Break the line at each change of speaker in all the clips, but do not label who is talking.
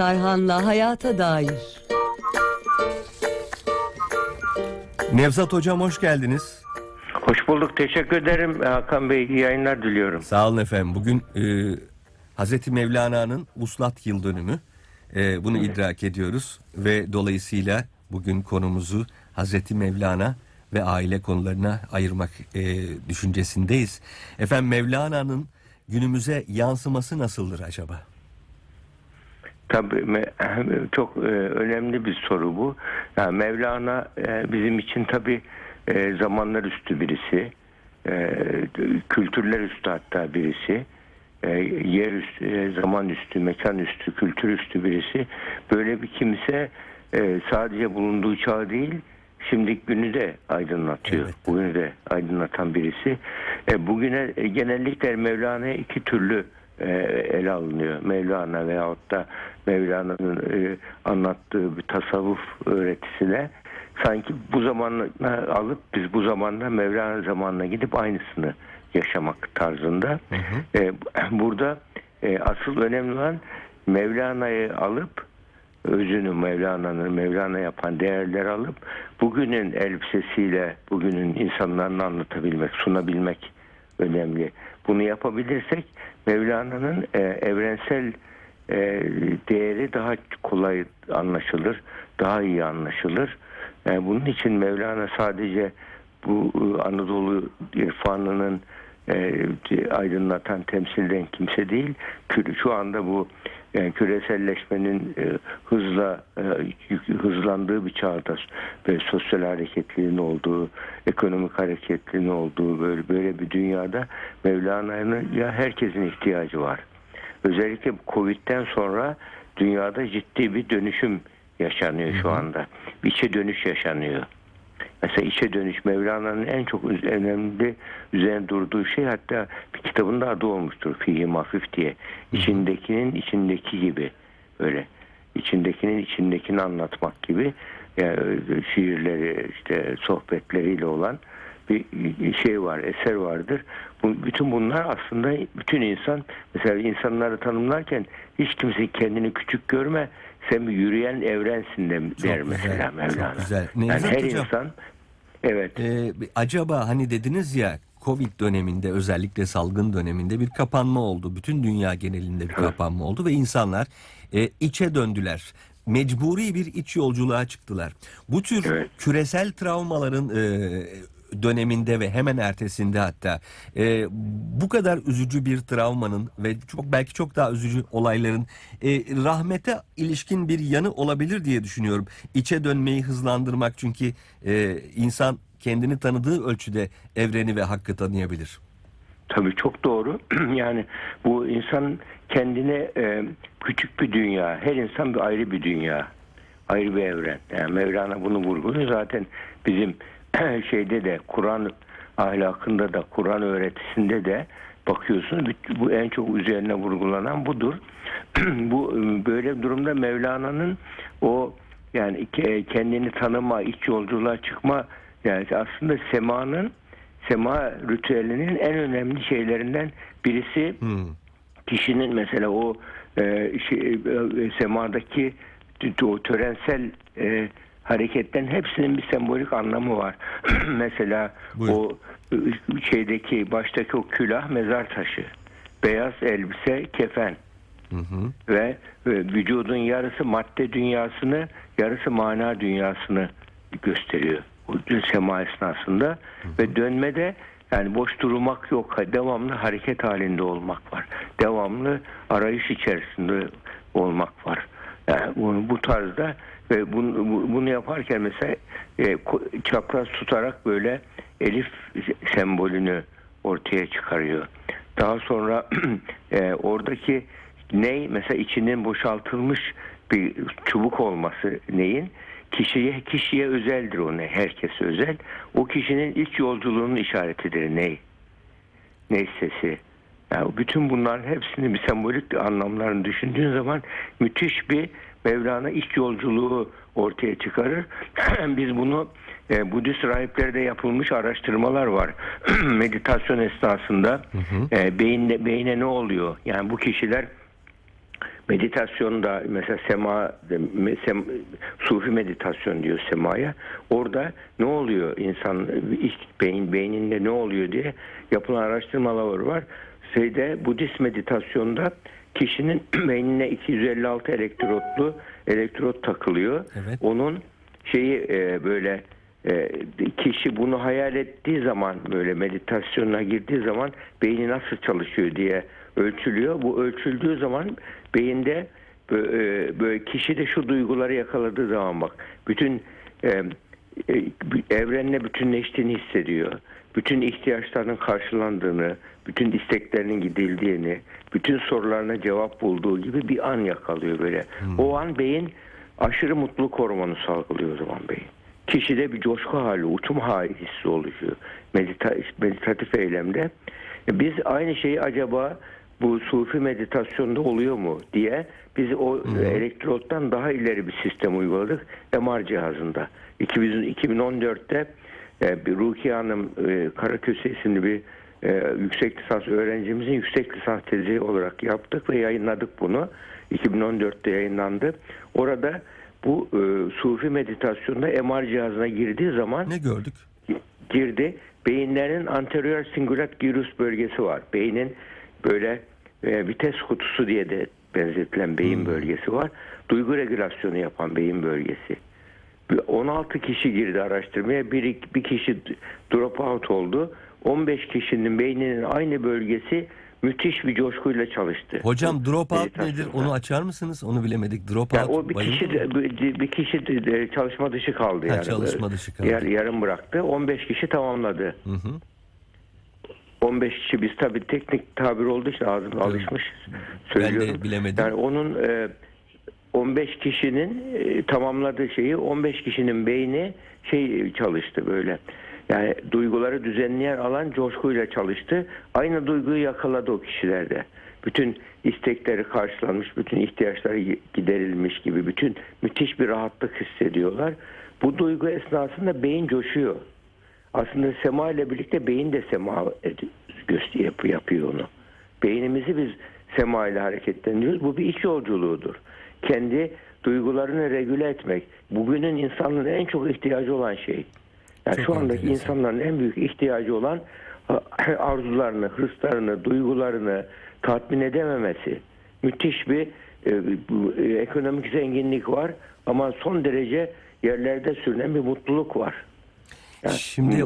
Tarhan'la Hayata Dair
Nevzat Hocam hoş geldiniz.
Hoş bulduk. Teşekkür ederim Hakan Bey. İyi yayınlar diliyorum.
Sağ olun efendim. Bugün e, Hazreti Mevlana'nın Uslat Yıl Dönümü. E, bunu idrak ediyoruz ve dolayısıyla bugün konumuzu Hazreti Mevlana ve aile konularına ayırmak e, düşüncesindeyiz. Efendim Mevlana'nın günümüze yansıması nasıldır acaba?
Tabii çok e, önemli bir soru bu. Yani Mevlana e, bizim için tabii e, zamanlar üstü birisi, kültürler üstü hatta birisi, yer üstü, zaman üstü, mekan üstü, kültür üstü birisi. Böyle bir kimse sadece bulunduğu çağ değil, şimdiki günü de aydınlatıyor.
Evet.
Bugünü de aydınlatan birisi. Bugüne genellikle Mevlana'ya iki türlü ele alınıyor. Mevlana veyahut da Mevlana'nın e, anlattığı bir tasavvuf öğretisine sanki bu zamanla alıp biz bu zamanla Mevlana zamanına gidip aynısını yaşamak tarzında. E, burada e, asıl önemli olan Mevlana'yı alıp özünü Mevlana'nın Mevlana yapan değerler alıp bugünün elbisesiyle bugünün insanlarını anlatabilmek, sunabilmek önemli. Bunu yapabilirsek Mevlana'nın e, evrensel e, değeri daha kolay anlaşılır, daha iyi anlaşılır. E, bunun için Mevlana sadece bu e, Anadolu irfanının e, aydınlatan temsilden kimse değil. Şu anda bu yani küreselleşmenin e, hızla e, hızlandığı bir çağda ve sosyal hareketliliğin olduğu, ekonomik hareketliliğin olduğu böyle böyle bir dünyada Mevlana'nın ya herkesin ihtiyacı var. Özellikle Covid'den sonra dünyada ciddi bir dönüşüm yaşanıyor şu anda. Bir içe dönüş yaşanıyor. Mesela içe dönüş Mevlana'nın en çok önemli üzerine durduğu şey hatta bir kitabında adı olmuştur Fihi Mafif diye. İçindekinin içindeki gibi öyle. İçindekinin içindekini anlatmak gibi yani şiirleri işte sohbetleriyle olan bir şey var, eser vardır. Bu, bütün bunlar aslında bütün insan mesela insanları tanımlarken hiç kimse kendini küçük görme. Sen bir yürüyen evrensin de
Çok
der
güzel,
mesela
çok
Mevlana.
güzel.
Yani
Nevzat
her
Hocam.
insan evet
Ee, acaba hani dediniz ya Covid döneminde özellikle salgın döneminde bir kapanma oldu. Bütün dünya genelinde bir kapanma oldu ve insanlar e, içe döndüler. Mecburi bir iç yolculuğa çıktılar. Bu tür
Evet.
küresel travmaların e, döneminde ve hemen ertesinde hatta e, bu kadar üzücü bir travmanın ve çok belki çok daha üzücü olayların e, rahmete ilişkin bir yanı olabilir diye düşünüyorum. İçe dönmeyi hızlandırmak çünkü e, insan kendini tanıdığı ölçüde evreni ve hakkı tanıyabilir.
Tabii çok doğru. yani bu insan kendine e, küçük bir dünya. Her insan bir ayrı bir dünya. Ayrı bir evren. Yani Mevlana bunu vurguluyor. Zaten bizim şeyde de Kur'an ahlakında da Kur'an öğretisinde de bakıyorsunuz bu- en çok üzerine vurgulanan budur. bu e, böyle durumda Mevlana'nın o yani ke- kendini tanıma, iç yolculuğa çıkma yani aslında semanın sema ritüelinin en önemli şeylerinden birisi
Hmm.
kişinin mesela o e, şey, e, semadaki t- o törensel e, hareketten hepsinin bir sembolik anlamı var. mesela
Buyurun.
o şeydeki baştaki o külah mezar taşı, beyaz elbise kefen
Hı hı.
ve vücudun yarısı madde dünyasını, yarısı mana dünyasını gösteriyor. O sema esnasında ve dönmede yani boş durmak yok. Devamlı hareket halinde olmak var. Devamlı arayış içerisinde olmak var. Yani bunu, bu tarzda ve bunu, bu- bunu yaparken mesela e, çapraz tutarak böyle elif sembolünü ortaya çıkarıyor. Daha sonra e, oradaki ney mesela içinin boşaltılmış bir çubuk olması neyin? Kişiye kişiye özeldir o ne herkese özel. O kişinin iç yolculuğunun işaretidir ney ney sesi. Yani bütün bunların hepsini bir sembolik anlamlarını düşündüğün zaman müthiş bir Mevlana iç yolculuğu ortaya çıkarır. Biz bunu e, Budist rahiplerde yapılmış araştırmalar var. Meditasyon esnasında e, beyinde, beyne ne oluyor? Yani bu kişiler meditasyonda mesela sema sem, sufi meditasyon diyor semaya. Orada ne oluyor insan iç beyin beyninde ne oluyor diye yapılan araştırmalar var. Şeyde Budist meditasyonda kişinin beynine 256 elektrotlu elektrot takılıyor.
Evet.
Onun şeyi e, böyle e, kişi bunu hayal ettiği zaman böyle meditasyona girdiği zaman beyni nasıl çalışıyor diye ölçülüyor. Bu ölçüldüğü zaman beyinde bö- e, böyle kişi de şu duyguları yakaladığı zaman bak bütün e, e, evrenle bütünleştiğini hissediyor. Bütün ihtiyaçlarının karşılandığını, bütün isteklerinin gidildiğini, bütün sorularına cevap bulduğu gibi bir an yakalıyor böyle. O an beyin aşırı mutluluk hormonu salgılıyor o zaman beyin. Kişide bir coşku hali, uçum hali hissi oluşuyor medita meditatif eylemde. E, Biz aynı şeyi acaba bu sufi meditasyonda oluyor mu diye biz o elektrottan daha ileri bir sistem uyguladık MR cihazında. 2000, 2014'te e, bir Rukiye Hanım e, Karaköse isimli bir e, yüksek lisans öğrencimizin yüksek lisans tezi olarak yaptık ve yayınladık bunu. 2014'te yayınlandı. Orada bu e, sufi meditasyonda MR cihazına girdiği zaman
Ne gördük?
girdi. Beyinlerin anterior singulat gyrus bölgesi var. Beynin böyle e, vites kutusu diye de benzetilen beyin bölgesi var. Duygu regülasyonu yapan beyin bölgesi. Bir 16 kişi girdi araştırmaya. Bir, bir kişi drop out oldu. 15 kişinin beyninin aynı bölgesi müthiş bir coşkuyla çalıştı.
Hocam dropout nedir? Onu açar mısınız? Onu bilemedik. Dropout.
Yani o bir kişi de, bir- kişi de çalışma dışı kaldı
Ha,
yani.
çalışma dışı kaldı.
Yar, yarım bıraktı. 15 kişi tamamladı.
Hı hı.
15 kişi biz tabii teknik tabir olduğu için ağzım alışmış söylüyorum.
bilemedim.
Yani onun e, 15 kişinin e, tamamladığı şeyi 15 kişinin beyni şey çalıştı böyle. Yani duyguları düzenleyen alan coşkuyla çalıştı. Aynı duyguyu yakaladı o kişilerde. Bütün istekleri karşılanmış, bütün ihtiyaçları giderilmiş gibi bütün müthiş bir rahatlık hissediyorlar. Bu duygu esnasında beyin coşuyor. Aslında sema ile birlikte beyin de sema yapıyor onu. Beynimizi biz sema ile hareketlendiriyoruz. Bu bir iç yolculuğudur. Kendi duygularını regüle etmek. Bugünün insanlığın en çok ihtiyacı olan şey. Yani
Çok
şu andaki
enteresan.
insanların en büyük ihtiyacı olan arzularını, hırslarını, duygularını tatmin edememesi. Müthiş bir e, e, ekonomik zenginlik var ama son derece yerlerde sürünen bir mutluluk var. Yani
Şimdi-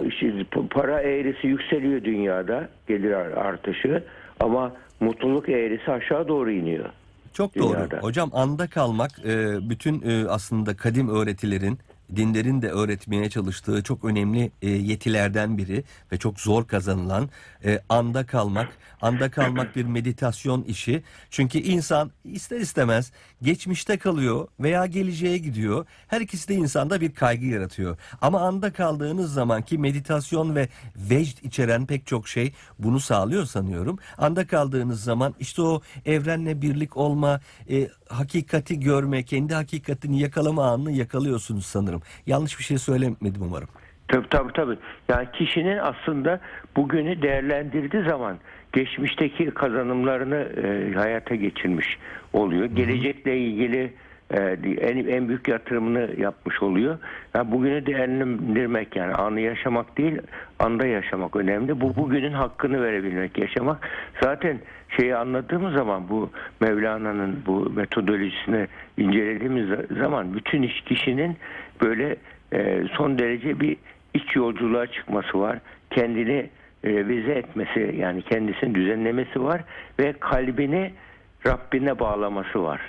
para eğrisi yükseliyor dünyada gelir artışı ama mutluluk eğrisi aşağı doğru iniyor.
Çok doğru.
dünyada.
Hocam anda kalmak e, bütün e, aslında kadim öğretilerin dinlerin de öğretmeye çalıştığı çok önemli e, yetilerden biri ve çok zor kazanılan e, anda kalmak. Anda kalmak bir meditasyon işi. Çünkü insan ister istemez geçmişte kalıyor veya geleceğe gidiyor. Her ikisi de insanda bir kaygı yaratıyor. Ama anda kaldığınız zaman ki meditasyon ve vecd içeren pek çok şey bunu sağlıyor sanıyorum. Anda kaldığınız zaman işte o evrenle birlik olma, e, hakikati görme, kendi hakikatini yakalama anını yakalıyorsunuz sanırım. Yanlış bir şey söylemedim umarım.
Tabii tabii tabii. Yani kişinin aslında bugünü değerlendirdiği zaman geçmişteki kazanımlarını e, hayata geçirmiş oluyor. Gelecekle ilgili e, en, en büyük yatırımını yapmış oluyor. Yani bugünü değerlendirmek yani anı yaşamak değil, anda yaşamak önemli. Bu bugünün hakkını verebilmek, yaşamak. Zaten şeyi anladığımız zaman bu Mevlana'nın bu metodolojisini incelediğimiz zaman bütün iş kişinin böyle e, son derece bir iç yolculuğa çıkması var. Kendini revize etmesi yani kendisini düzenlemesi var ve kalbini Rabbine bağlaması var.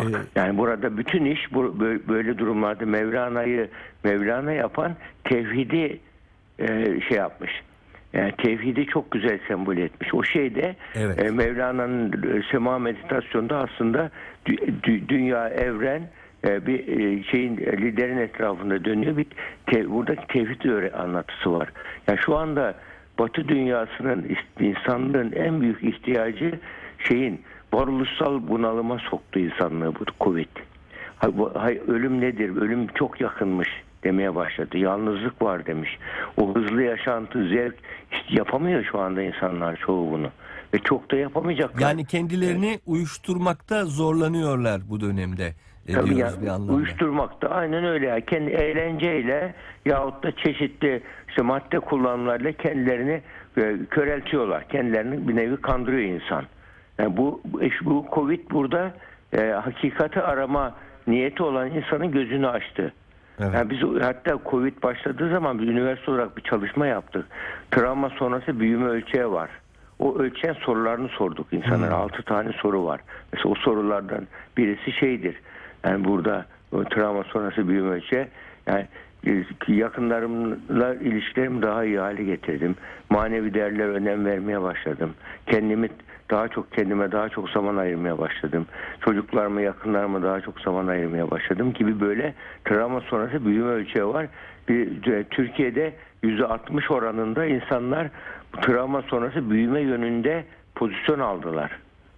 Ee,
Yani burada bütün iş bu, bö- böyle durumlarda Mevlana'yı Mevlana yapan tevhidi e, şey yapmış. Yani tevhidi çok güzel sembol etmiş. O şey de
Evet.
e, Mevlana'nın e, sema meditasyonda aslında dü- dü- dünya, evren bir e, şeyin e, liderin etrafında dönüyor. Bir te, buradaki tevhid anlatısı var. Yani şu anda Batı dünyasının insanlığın en büyük ihtiyacı şeyin varoluşsal bunalıma soktu insanlığı bu Covid. Ha- bu- hay- ölüm nedir? Ölüm çok yakınmış demeye başladı. Yalnızlık var demiş. O hızlı yaşantı, zevk işte yapamıyor şu anda insanlar çoğu bunu. Ve çok da yapamayacaklar.
Yani kendilerini uyuşturmakta zorlanıyorlar bu dönemde.
Tabii yani
bir anlamda.
uyuşturmakta aynen öyle. Yani kendi eğlenceyle yahut da çeşitli işte madde kullanımlarıyla kendilerini e, köreltiyorlar. Kendilerini bir nevi kandırıyor insan. Yani bu bu- Covid burada e, hakikati arama niyeti olan insanın gözünü açtı.
Evet.
Yani biz hatta Covid başladığı zaman biz üniversite olarak bir çalışma yaptık. Travma sonrası büyüme ölçeği var. O ölçeğin sorularını sorduk insanlara. Altı tane soru var. Mesela o sorulardan birisi şeydir. Yani burada travma sonrası büyüme ölçeği yani e, yakınlarımla ilişkilerimi daha iyi hale getirdim. Manevi değerlere önem vermeye başladım. Kendimi daha çok kendime daha çok zaman ayırmaya başladım. Çocuklarıma, yakınlarıma daha çok zaman ayırmaya başladım gibi böyle travma sonrası büyüme ölçeği var. Bir, e, Türkiye'de %60 oranında insanlar travma sonrası büyüme yönünde pozisyon aldılar.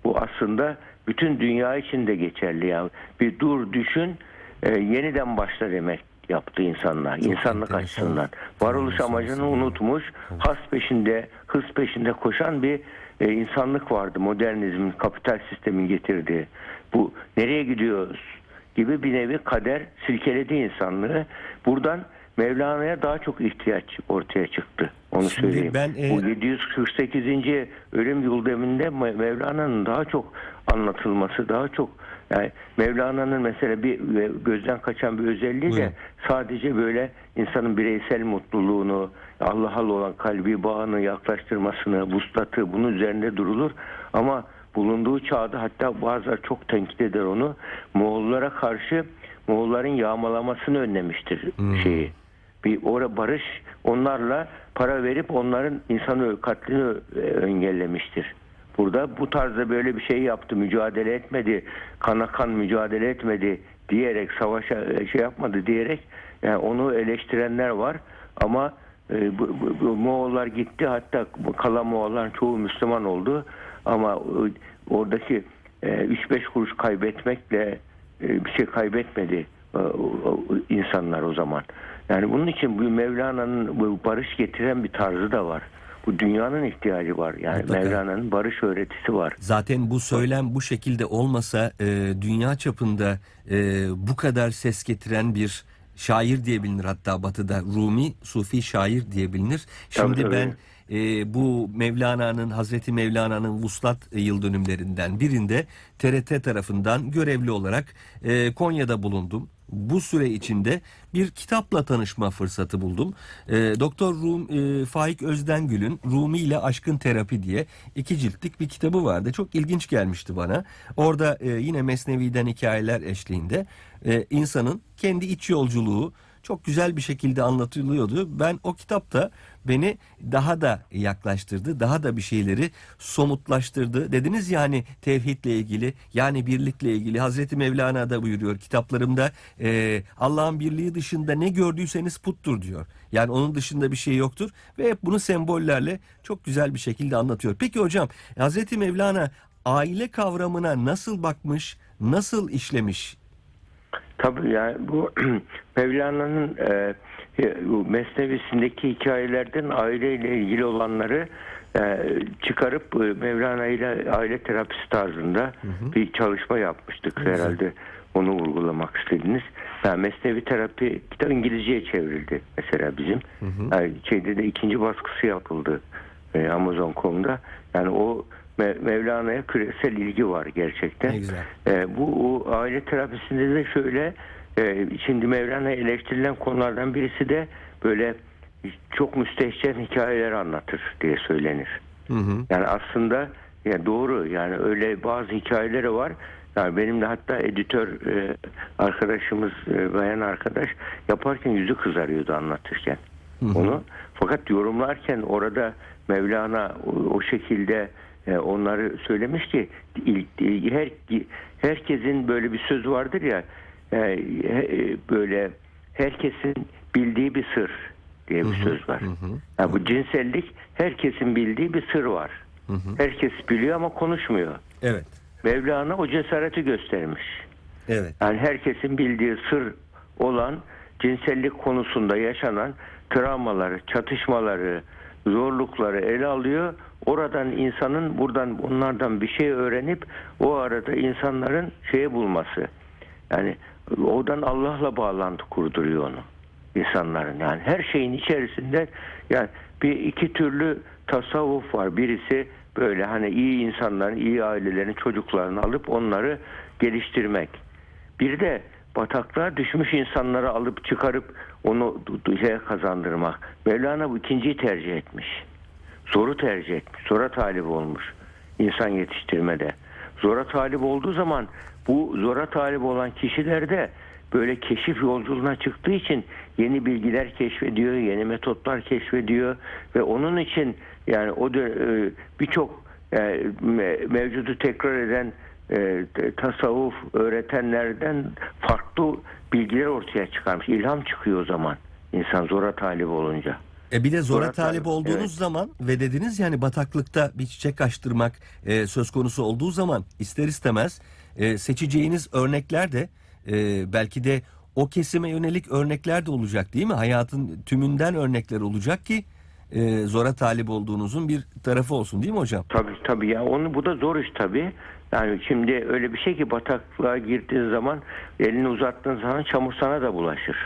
Bu aslında bütün dünya için de geçerli. Yani bir dur düşün e, yeniden başla demek yaptı insanlar. İnsanlık
enteresan.
açısından. Varoluş
Enteresan
amacını unutmuş, has peşinde, hız peşinde koşan bir e, insanlık vardı. Modernizmin, kapital sistemin getirdiği. Bu nereye gidiyoruz gibi bir nevi kader silkeledi insanlığı. Buradan Mevlana'ya daha çok ihtiyaç ortaya çıktı. Onu
Şimdi
söyleyeyim.
ben, e,
Bu 748. ölüm yıl deminde Me- Mevlana'nın daha çok anlatılması, daha çok yani Mevlana'nın mesela bir e, gözden kaçan bir özelliği
Buyurun.
de sadece böyle insanın bireysel mutluluğunu, Allah'a olan kalbi bağını yaklaştırmasını, vuslatı bunun üzerinde durulur. Ama bulunduğu çağda hatta bazıları çok tenkit eder onu. Moğollara karşı Moğolların yağmalamasını önlemiştir şeyi. Bir ora barış onlarla para verip onların insanı katlini e, engellemiştir. Burada bu tarzda böyle bir şey yaptı, mücadele etmedi, kana kan mücadele etmedi diyerek savaşa e, şey yapmadı diyerek yani onu eleştirenler var. Ama e, bu, bu, bu Moğollar gitti hatta kalan Moğolların çoğu Müslüman oldu. Ama e, oradaki e, 3-5 kuruş kaybetmekle e, bir şey kaybetmedi. e, insanlar o zaman. Yani bunun için bu Mevlana'nın bu barış getiren bir tarzı da var. Bu dünyanın ihtiyacı var. Yani
Mutlaka.
Mevlana'nın barış öğretisi var.
Zaten bu söylem bu şekilde olmasa e, dünya çapında e, bu kadar ses getiren bir şair diye bilinir hatta batıda Rumi Sufi şair diye bilinir. Şimdi
Tabii,
ben e, bu Mevlana'nın Hazreti Mevlana'nın vuslat yıl dönümlerinden birinde TRT tarafından görevli olarak e, Konya'da bulundum. Bu süre içinde bir kitapla tanışma fırsatı buldum. E, Doktor Rum, e, Faik Özdengül'ün Rumi ile Aşkın Terapi diye iki ciltlik bir kitabı vardı. Çok ilginç gelmişti bana. Orada e, yine Mesnevi'den hikayeler eşliğinde e, insanın kendi iç yolculuğu çok güzel bir şekilde anlatılıyordu. Ben o kitapta beni daha da yaklaştırdı, daha da bir şeyleri somutlaştırdı. Dediniz yani tevhidle ilgili, yani birlikle ilgili. Hazreti Mevlana da buyuruyor kitaplarımda e, Allah'ın birliği dışında ne gördüyseniz puttur diyor. Yani onun dışında bir şey yoktur ve hep bunu sembollerle çok güzel bir şekilde anlatıyor. Peki hocam Hazreti Mevlana aile kavramına nasıl bakmış, nasıl işlemiş?
Tabii yani bu Mevlana'nın e, e, Mesnevisindeki hikayelerden aileyle ilgili olanları e, çıkarıp e, Mevlana ile aile terapisi tarzında bir çalışma yapmıştık herhalde. Onu vurgulamak istediniz. Yani Mesnevi terapi kitap İngilizceye çevrildi mesela bizim. Yani şeyde de ikinci baskısı yapıldı e, Amazon.com'da. Yani o Mevlana'ya küresel ilgi var gerçekten.
Ne güzel.
E, bu aile terapisinde de şöyle e, şimdi Mevlana eleştirilen konulardan birisi de böyle çok müstehcen hikayeler anlatır diye söylenir.
Hı hı.
Yani aslında ya doğru yani öyle bazı hikayeleri var. Yani benim de hatta editör e, arkadaşımız e, bayan arkadaş yaparken yüzü kızarıyordu anlatırken onu. Fakat yorumlarken orada Mevlana o, o şekilde onları söylemiş ki ilk, her herkesin böyle bir söz vardır ya e, e, böyle herkesin bildiği bir sır diye bir söz var. Yani bu cinsellik herkesin bildiği bir sır var. Herkes biliyor ama konuşmuyor.
Evet.
Mevlana o cesareti göstermiş.
Evet.
Yani herkesin bildiği sır olan cinsellik konusunda yaşanan travmaları, çatışmaları, zorlukları ele alıyor. Oradan insanın buradan onlardan bir şey öğrenip o arada insanların şeye bulması. Yani oradan Allah'la bağlantı kurduruyor onu insanların yani her şeyin içerisinde yani bir iki türlü tasavvuf var. Birisi böyle hani iyi insanların, iyi ailelerin çocuklarını alıp onları geliştirmek. Bir de bataklığa düşmüş insanları alıp çıkarıp onu şeye kazandırmak. Mevlana bu ikinciyi tercih etmiş. Zoru tercih etmiş. Zora talip olmuş insan yetiştirmede. Zora talip olduğu zaman bu zora talip olan kişilerde böyle keşif yolculuğuna çıktığı için yeni bilgiler keşfediyor, yeni metotlar keşfediyor ve onun için yani o e, birçok e, me- mevcudu tekrar eden e, tasavvuf öğretenlerden farklı bilgiler ortaya çıkarmış. İlham çıkıyor o zaman insan zora talip olunca.
E bir de zora
Zora
talip
talip,
olduğunuz
evet.
zaman ve dediniz yani bataklıkta bir çiçek açtırmak e, söz konusu olduğu zaman ister istemez e, seçeceğiniz örnekler de e, belki de o kesime yönelik örnekler de olacak değil mi? Hayatın tümünden örnekler olacak ki e, zora talip olduğunuzun bir tarafı olsun değil mi hocam?
Tabii tabii ya onu bu da zor iş tabii. Yani şimdi öyle bir şey ki bataklığa girdiğin zaman elini uzattığın zaman çamur sana da bulaşır.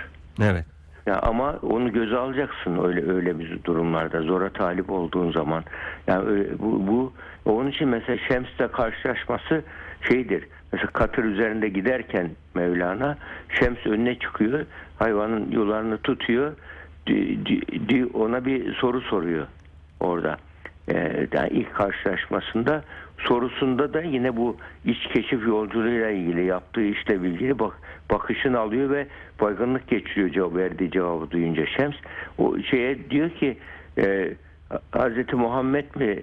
Evet.
Ya ama onu göze alacaksın öyle öyle bir durumlarda zora talip olduğun zaman. Yani öyle- bu, bu onun için mesela Şems'le karşılaşması şeydir. Mesela katır üzerinde giderken Mevlana Şems önüne çıkıyor. Hayvanın yularını tutuyor. Di- di- di- ona bir soru soruyor orada. Ee, yani ilk karşılaşmasında sorusunda da yine bu iç keşif yolculuğuyla ilgili yaptığı işle ilgili bak bakışını alıyor ve baygınlık geçiriyor cevap verdiği cevabı duyunca Şems. O şeye diyor ki e, Hazreti Muhammed mi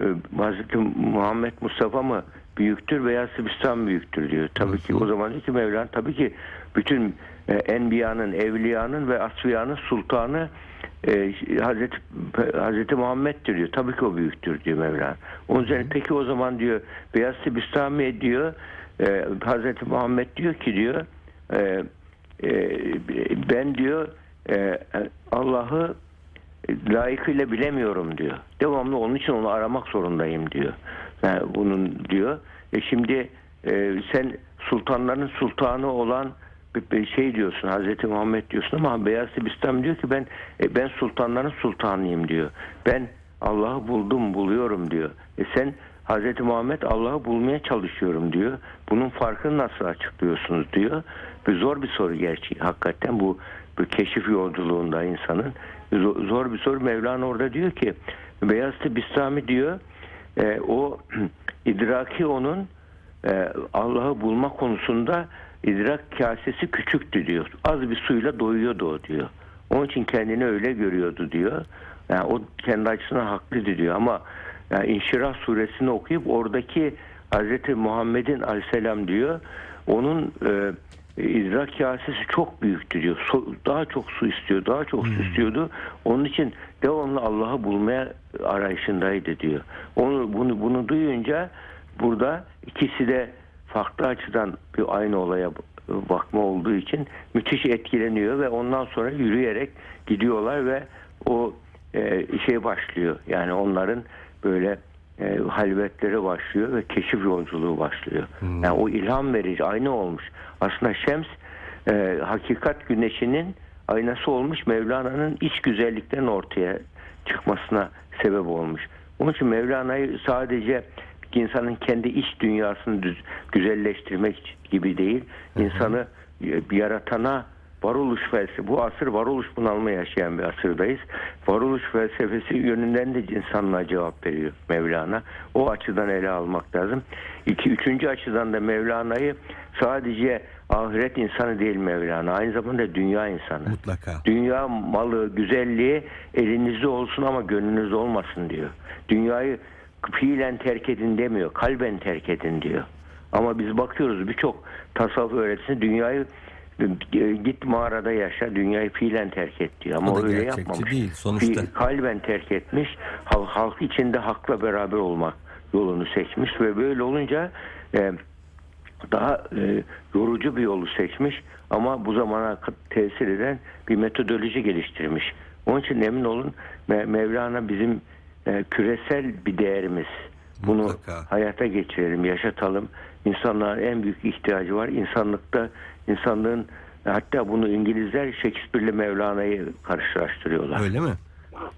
e, Hazreti Muhammed Mustafa mı büyüktür veya Sibistan büyüktür diyor. Tabii ki o zaman diyor ki Mevlana tabii ki bütün e, enbiyanın, evliyanın ve asfiyanın sultanı e, Hazreti Hazreti Muhammed'dir diyor. Tabii ki o büyüktür diyor Mevlana. Onun üzerine peki o zaman diyor Beyaz Sibistani diyor e, Hazreti Muhammed diyor ki diyor e, e, ben diyor e, Allah'ı layıkıyla bilemiyorum diyor. Devamlı onun için onu aramak zorundayım diyor. Yani bunun diyor. E şimdi e, sen sultanların sultanı olan şey diyorsun Hazreti Muhammed diyorsun ama Beyaz Sibistan diyor ki ben e, ben sultanların sultanıyım diyor. Ben Allah'ı buldum buluyorum diyor. E sen Hazreti Muhammed Allah'ı bulmaya çalışıyorum diyor. Bunun farkını nasıl açıklıyorsunuz diyor. Bir zor bir soru gerçi. Hakikaten bu, bu keşif yolculuğunda insanın zor, bir soru. Mevlana orada diyor ki Beyazıt Bistami diyor e, o idraki onun e, Allah'ı bulma konusunda idrak kasesi küçüktü diyor. Az bir suyla doyuyordu o diyor. Onun için kendini öyle görüyordu diyor. Yani o kendi açısından haklıydı diyor ama yani İnşirah suresini okuyup oradaki Hazreti Muhammed'in aleyhisselam diyor onun e, idrak kasesi çok büyüktü diyor. Daha çok su istiyor, daha çok su istiyordu. Onun için devamlı Allah'ı bulmaya arayışındaydı diyor. Onu bunu bunu duyunca burada ikisi de farklı açıdan bir aynı olaya bakma olduğu için müthiş etkileniyor ve ondan sonra yürüyerek gidiyorlar ve o e, şey başlıyor. Yani onların böyle e, halvetleri başlıyor ve keşif yolculuğu başlıyor. Yani o ilham verici aynı olmuş. Aslında Şems e, hakikat güneşinin aynası olmuş Mevlana'nın iç güzelliklerin ortaya çıkmasına sebep olmuş. Onun için Mevlana'yı sadece insanın kendi iç dünyasını düz, güzelleştirmek gibi değil, insanı e, yaratana varoluş felsefesi, bu asır varoluş bunalma yaşayan bir asırdayız. Varoluş felsefesi yönünden de insanlığa cevap veriyor Mevlana. O açıdan ele almak lazım. İki, üçüncü açıdan da Mevlana'yı sadece ahiret insanı değil Mevlana. Aynı zamanda dünya insanı.
Mutlaka.
Dünya malı, güzelliği elinizde olsun ama gönlünüzde olmasın diyor. Dünyayı fiilen terk edin demiyor, kalben terk edin diyor. Ama biz bakıyoruz birçok tasavvuf öğretisinde dünyayı git mağarada yaşa, dünyayı fiilen terk et diyor. Ama
O
öyle yapmamış.
değil, sonuçta.
Kalben terk etmiş, halk, halk içinde hakla beraber olmak yolunu seçmiş ve böyle olunca e, daha e, yorucu bir yolu seçmiş ama bu zamana tesir eden bir metodoloji geliştirmiş. Onun için emin olun Me- Mevlana bizim e, küresel bir değerimiz. Bunu
Mutlaka.
hayata geçirelim, yaşatalım. İnsanların en büyük ihtiyacı var. İnsanlıkta insanlığın hatta bunu İngilizler Shakespeare'le Mevlana'yı karşılaştırıyorlar.
Öyle mi?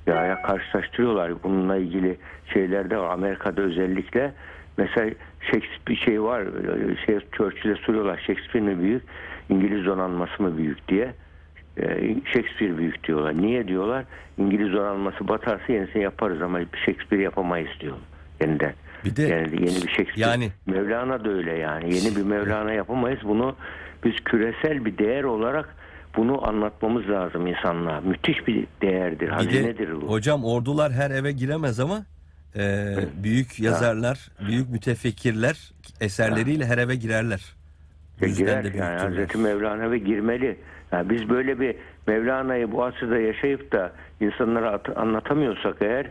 Ya, karşılaştırıyorlar bununla ilgili şeylerde var. Amerika'da özellikle mesela Shakespeare şey var şey Churchill'e soruyorlar Shakespeare mi büyük İngiliz donanması mı büyük diye Ee, Shakespeare büyük diyorlar. Niye diyorlar? İngiliz donanması batarsa yenisini yaparız ama Shakespeare yapamayız diyor yeniden.
Bir de
Yani yeni bir Shakespeare.
yani-
Mevlana da öyle yani. Yeni bir Mevlana yapamayız. Bunu biz küresel bir değer olarak bunu anlatmamız lazım insanlığa. Müthiş bir değerdir, hazinedir bu.
hocam ordular her eve giremez ama e, büyük yazarlar, büyük mütefekkirler eserleriyle her eve girerler. Yüzden
girer
de
yani. Hazreti Mevlana ve girmeli. Yani biz böyle bir Mevlana'yı bu asırda yaşayıp da insanlara at- anlatamıyorsak eğer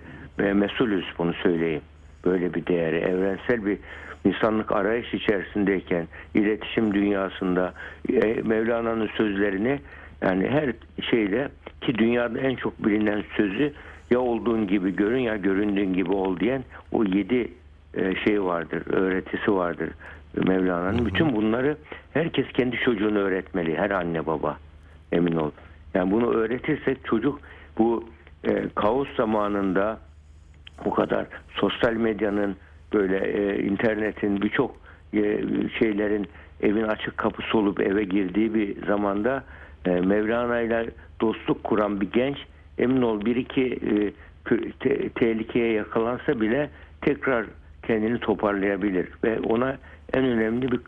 mesulüz bunu söyleyeyim. Böyle bir değeri evrensel bir insanlık arayış içerisindeyken iletişim dünyasında e, Mevlana'nın sözlerini yani her şeyle ki dünyada en çok bilinen sözü ya olduğun gibi görün ya göründüğün gibi ol diyen o yedi e, şey vardır, öğretisi vardır Mevlana'nın. Bütün bunları herkes kendi çocuğunu öğretmeli, her anne baba emin ol. Yani bunu öğretirsek çocuk bu e, kaos zamanında bu kadar sosyal medyanın böyle e, internetin birçok e, şeylerin evin açık kapısı olup eve girdiği bir zamanda e, Mevlana ile dostluk kuran bir genç emin ol bir iki e, te- tehlikeye yakalansa bile tekrar kendini toparlayabilir ve ona en önemli bir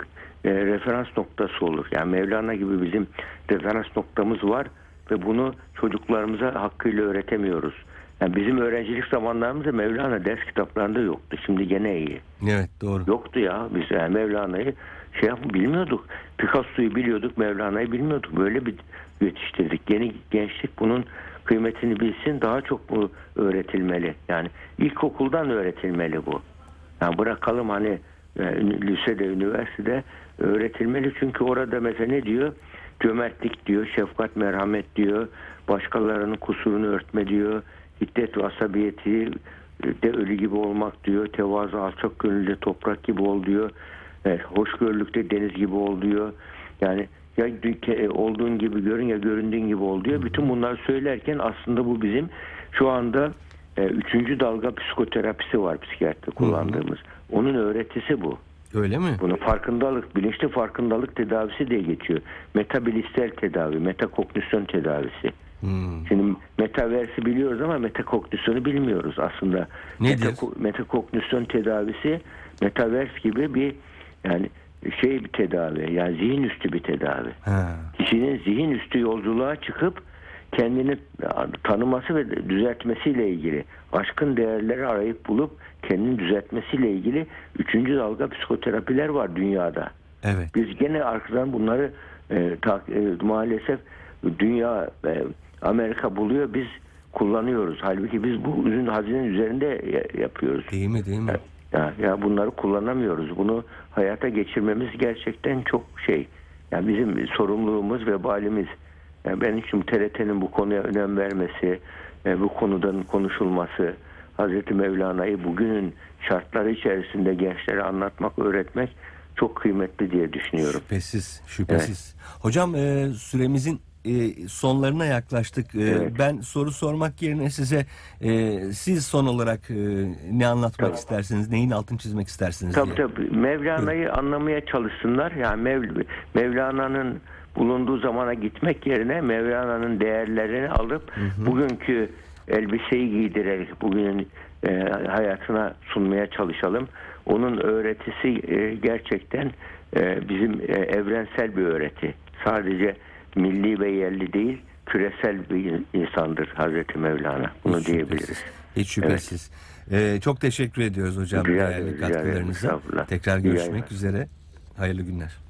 e, referans noktası olur. Yani Mevlana gibi bizim referans noktamız var ve bunu çocuklarımıza hakkıyla öğretemiyoruz. Yani bizim öğrencilik zamanlarımızda Mevlana ders kitaplarında yoktu. Şimdi gene iyi.
Evet doğru.
Yoktu ya. Biz yani Mevlana'yı şey yap bilmiyorduk. Picasso'yu biliyorduk, Mevlana'yı bilmiyorduk. Böyle bir yetiştirdik. Yeni gençlik bunun kıymetini bilsin. Daha çok bu öğretilmeli. Yani ilkokuldan öğretilmeli bu. Yani bırakalım hani e, lisede, üniversitede öğretilmeli. Çünkü orada mesela ne diyor? Cömertlik diyor, şefkat, merhamet diyor. Başkalarının kusurunu örtme diyor. Hiddet ve asabiyeti de ölü gibi olmak diyor. Tevazu alçak gönüllü toprak gibi ol diyor. Evet, hoşgörülükte deniz gibi ol diyor. Yani ya dü- olduğun gibi görün ya göründüğün gibi ol diyor. Bütün bunları söylerken aslında bu bizim şu anda e, üçüncü dalga psikoterapisi var psikiyatri kullandığımız. Onun öğretisi bu.
Öyle mi?
Bunu farkındalık, bilinçli farkındalık tedavisi diye geçiyor. Metabilistel tedavi, metakognisyon tedavisi.
Hmm.
Şimdi metaversi biliyoruz ama metakognisyonu bilmiyoruz aslında.
Nedir?
Metako- metakognisyon tedavisi metavers gibi bir yani şey bir tedavi. Yani zihin üstü bir tedavi.
Ha.
Kişinin zihin üstü yolculuğa çıkıp kendini tanıması ve düzeltmesiyle ilgili aşkın değerleri arayıp bulup kendini düzeltmesiyle ilgili üçüncü dalga psikoterapiler var dünyada.
Evet.
Biz gene arkadan bunları e, ta- e, maalesef dünya e, Amerika buluyor biz kullanıyoruz. Halbuki biz bu ürün hazinenin üzerinde ya- yapıyoruz.
Değil mi değil mi?
Ya, ya bunları kullanamıyoruz. Bunu hayata geçirmemiz gerçekten çok şey. Yani bizim sorumluluğumuz ve balimiz. Yani ben için TRT'nin bu konuya önem vermesi, e, bu konudan konuşulması, Hazreti Mevlana'yı bugünün şartları içerisinde gençlere anlatmak, öğretmek çok kıymetli diye düşünüyorum.
Şüphesiz, şüphesiz. Hocam e, süremizin e, sonlarına yaklaştık. E,
Evet.
Ben soru sormak yerine size e, siz son olarak e, ne anlatmak
Tamam.
istersiniz, neyin altını çizmek istersiniz
Tabii
diye.
tabii. Mevlana'yı anlamaya çalışsınlar. Yani Mev- Mevlana'nın bulunduğu zamana gitmek yerine Mevlana'nın değerlerini alıp bugünkü elbiseyi giydirerek bugünün e, hayatına sunmaya çalışalım. Onun öğretisi e, gerçekten e, bizim e, evrensel bir öğreti. Sadece milli ve yerli değil, küresel bir insandır Hazreti Mevlana. Bunu
Hiç
diyebiliriz.
şüphesiz. Hiç şüphesiz. E, çok teşekkür ediyoruz hocam
Rica
değerli
rica
katkılarınıza. Tekrar görüşmek üzere. Hayırlı günler.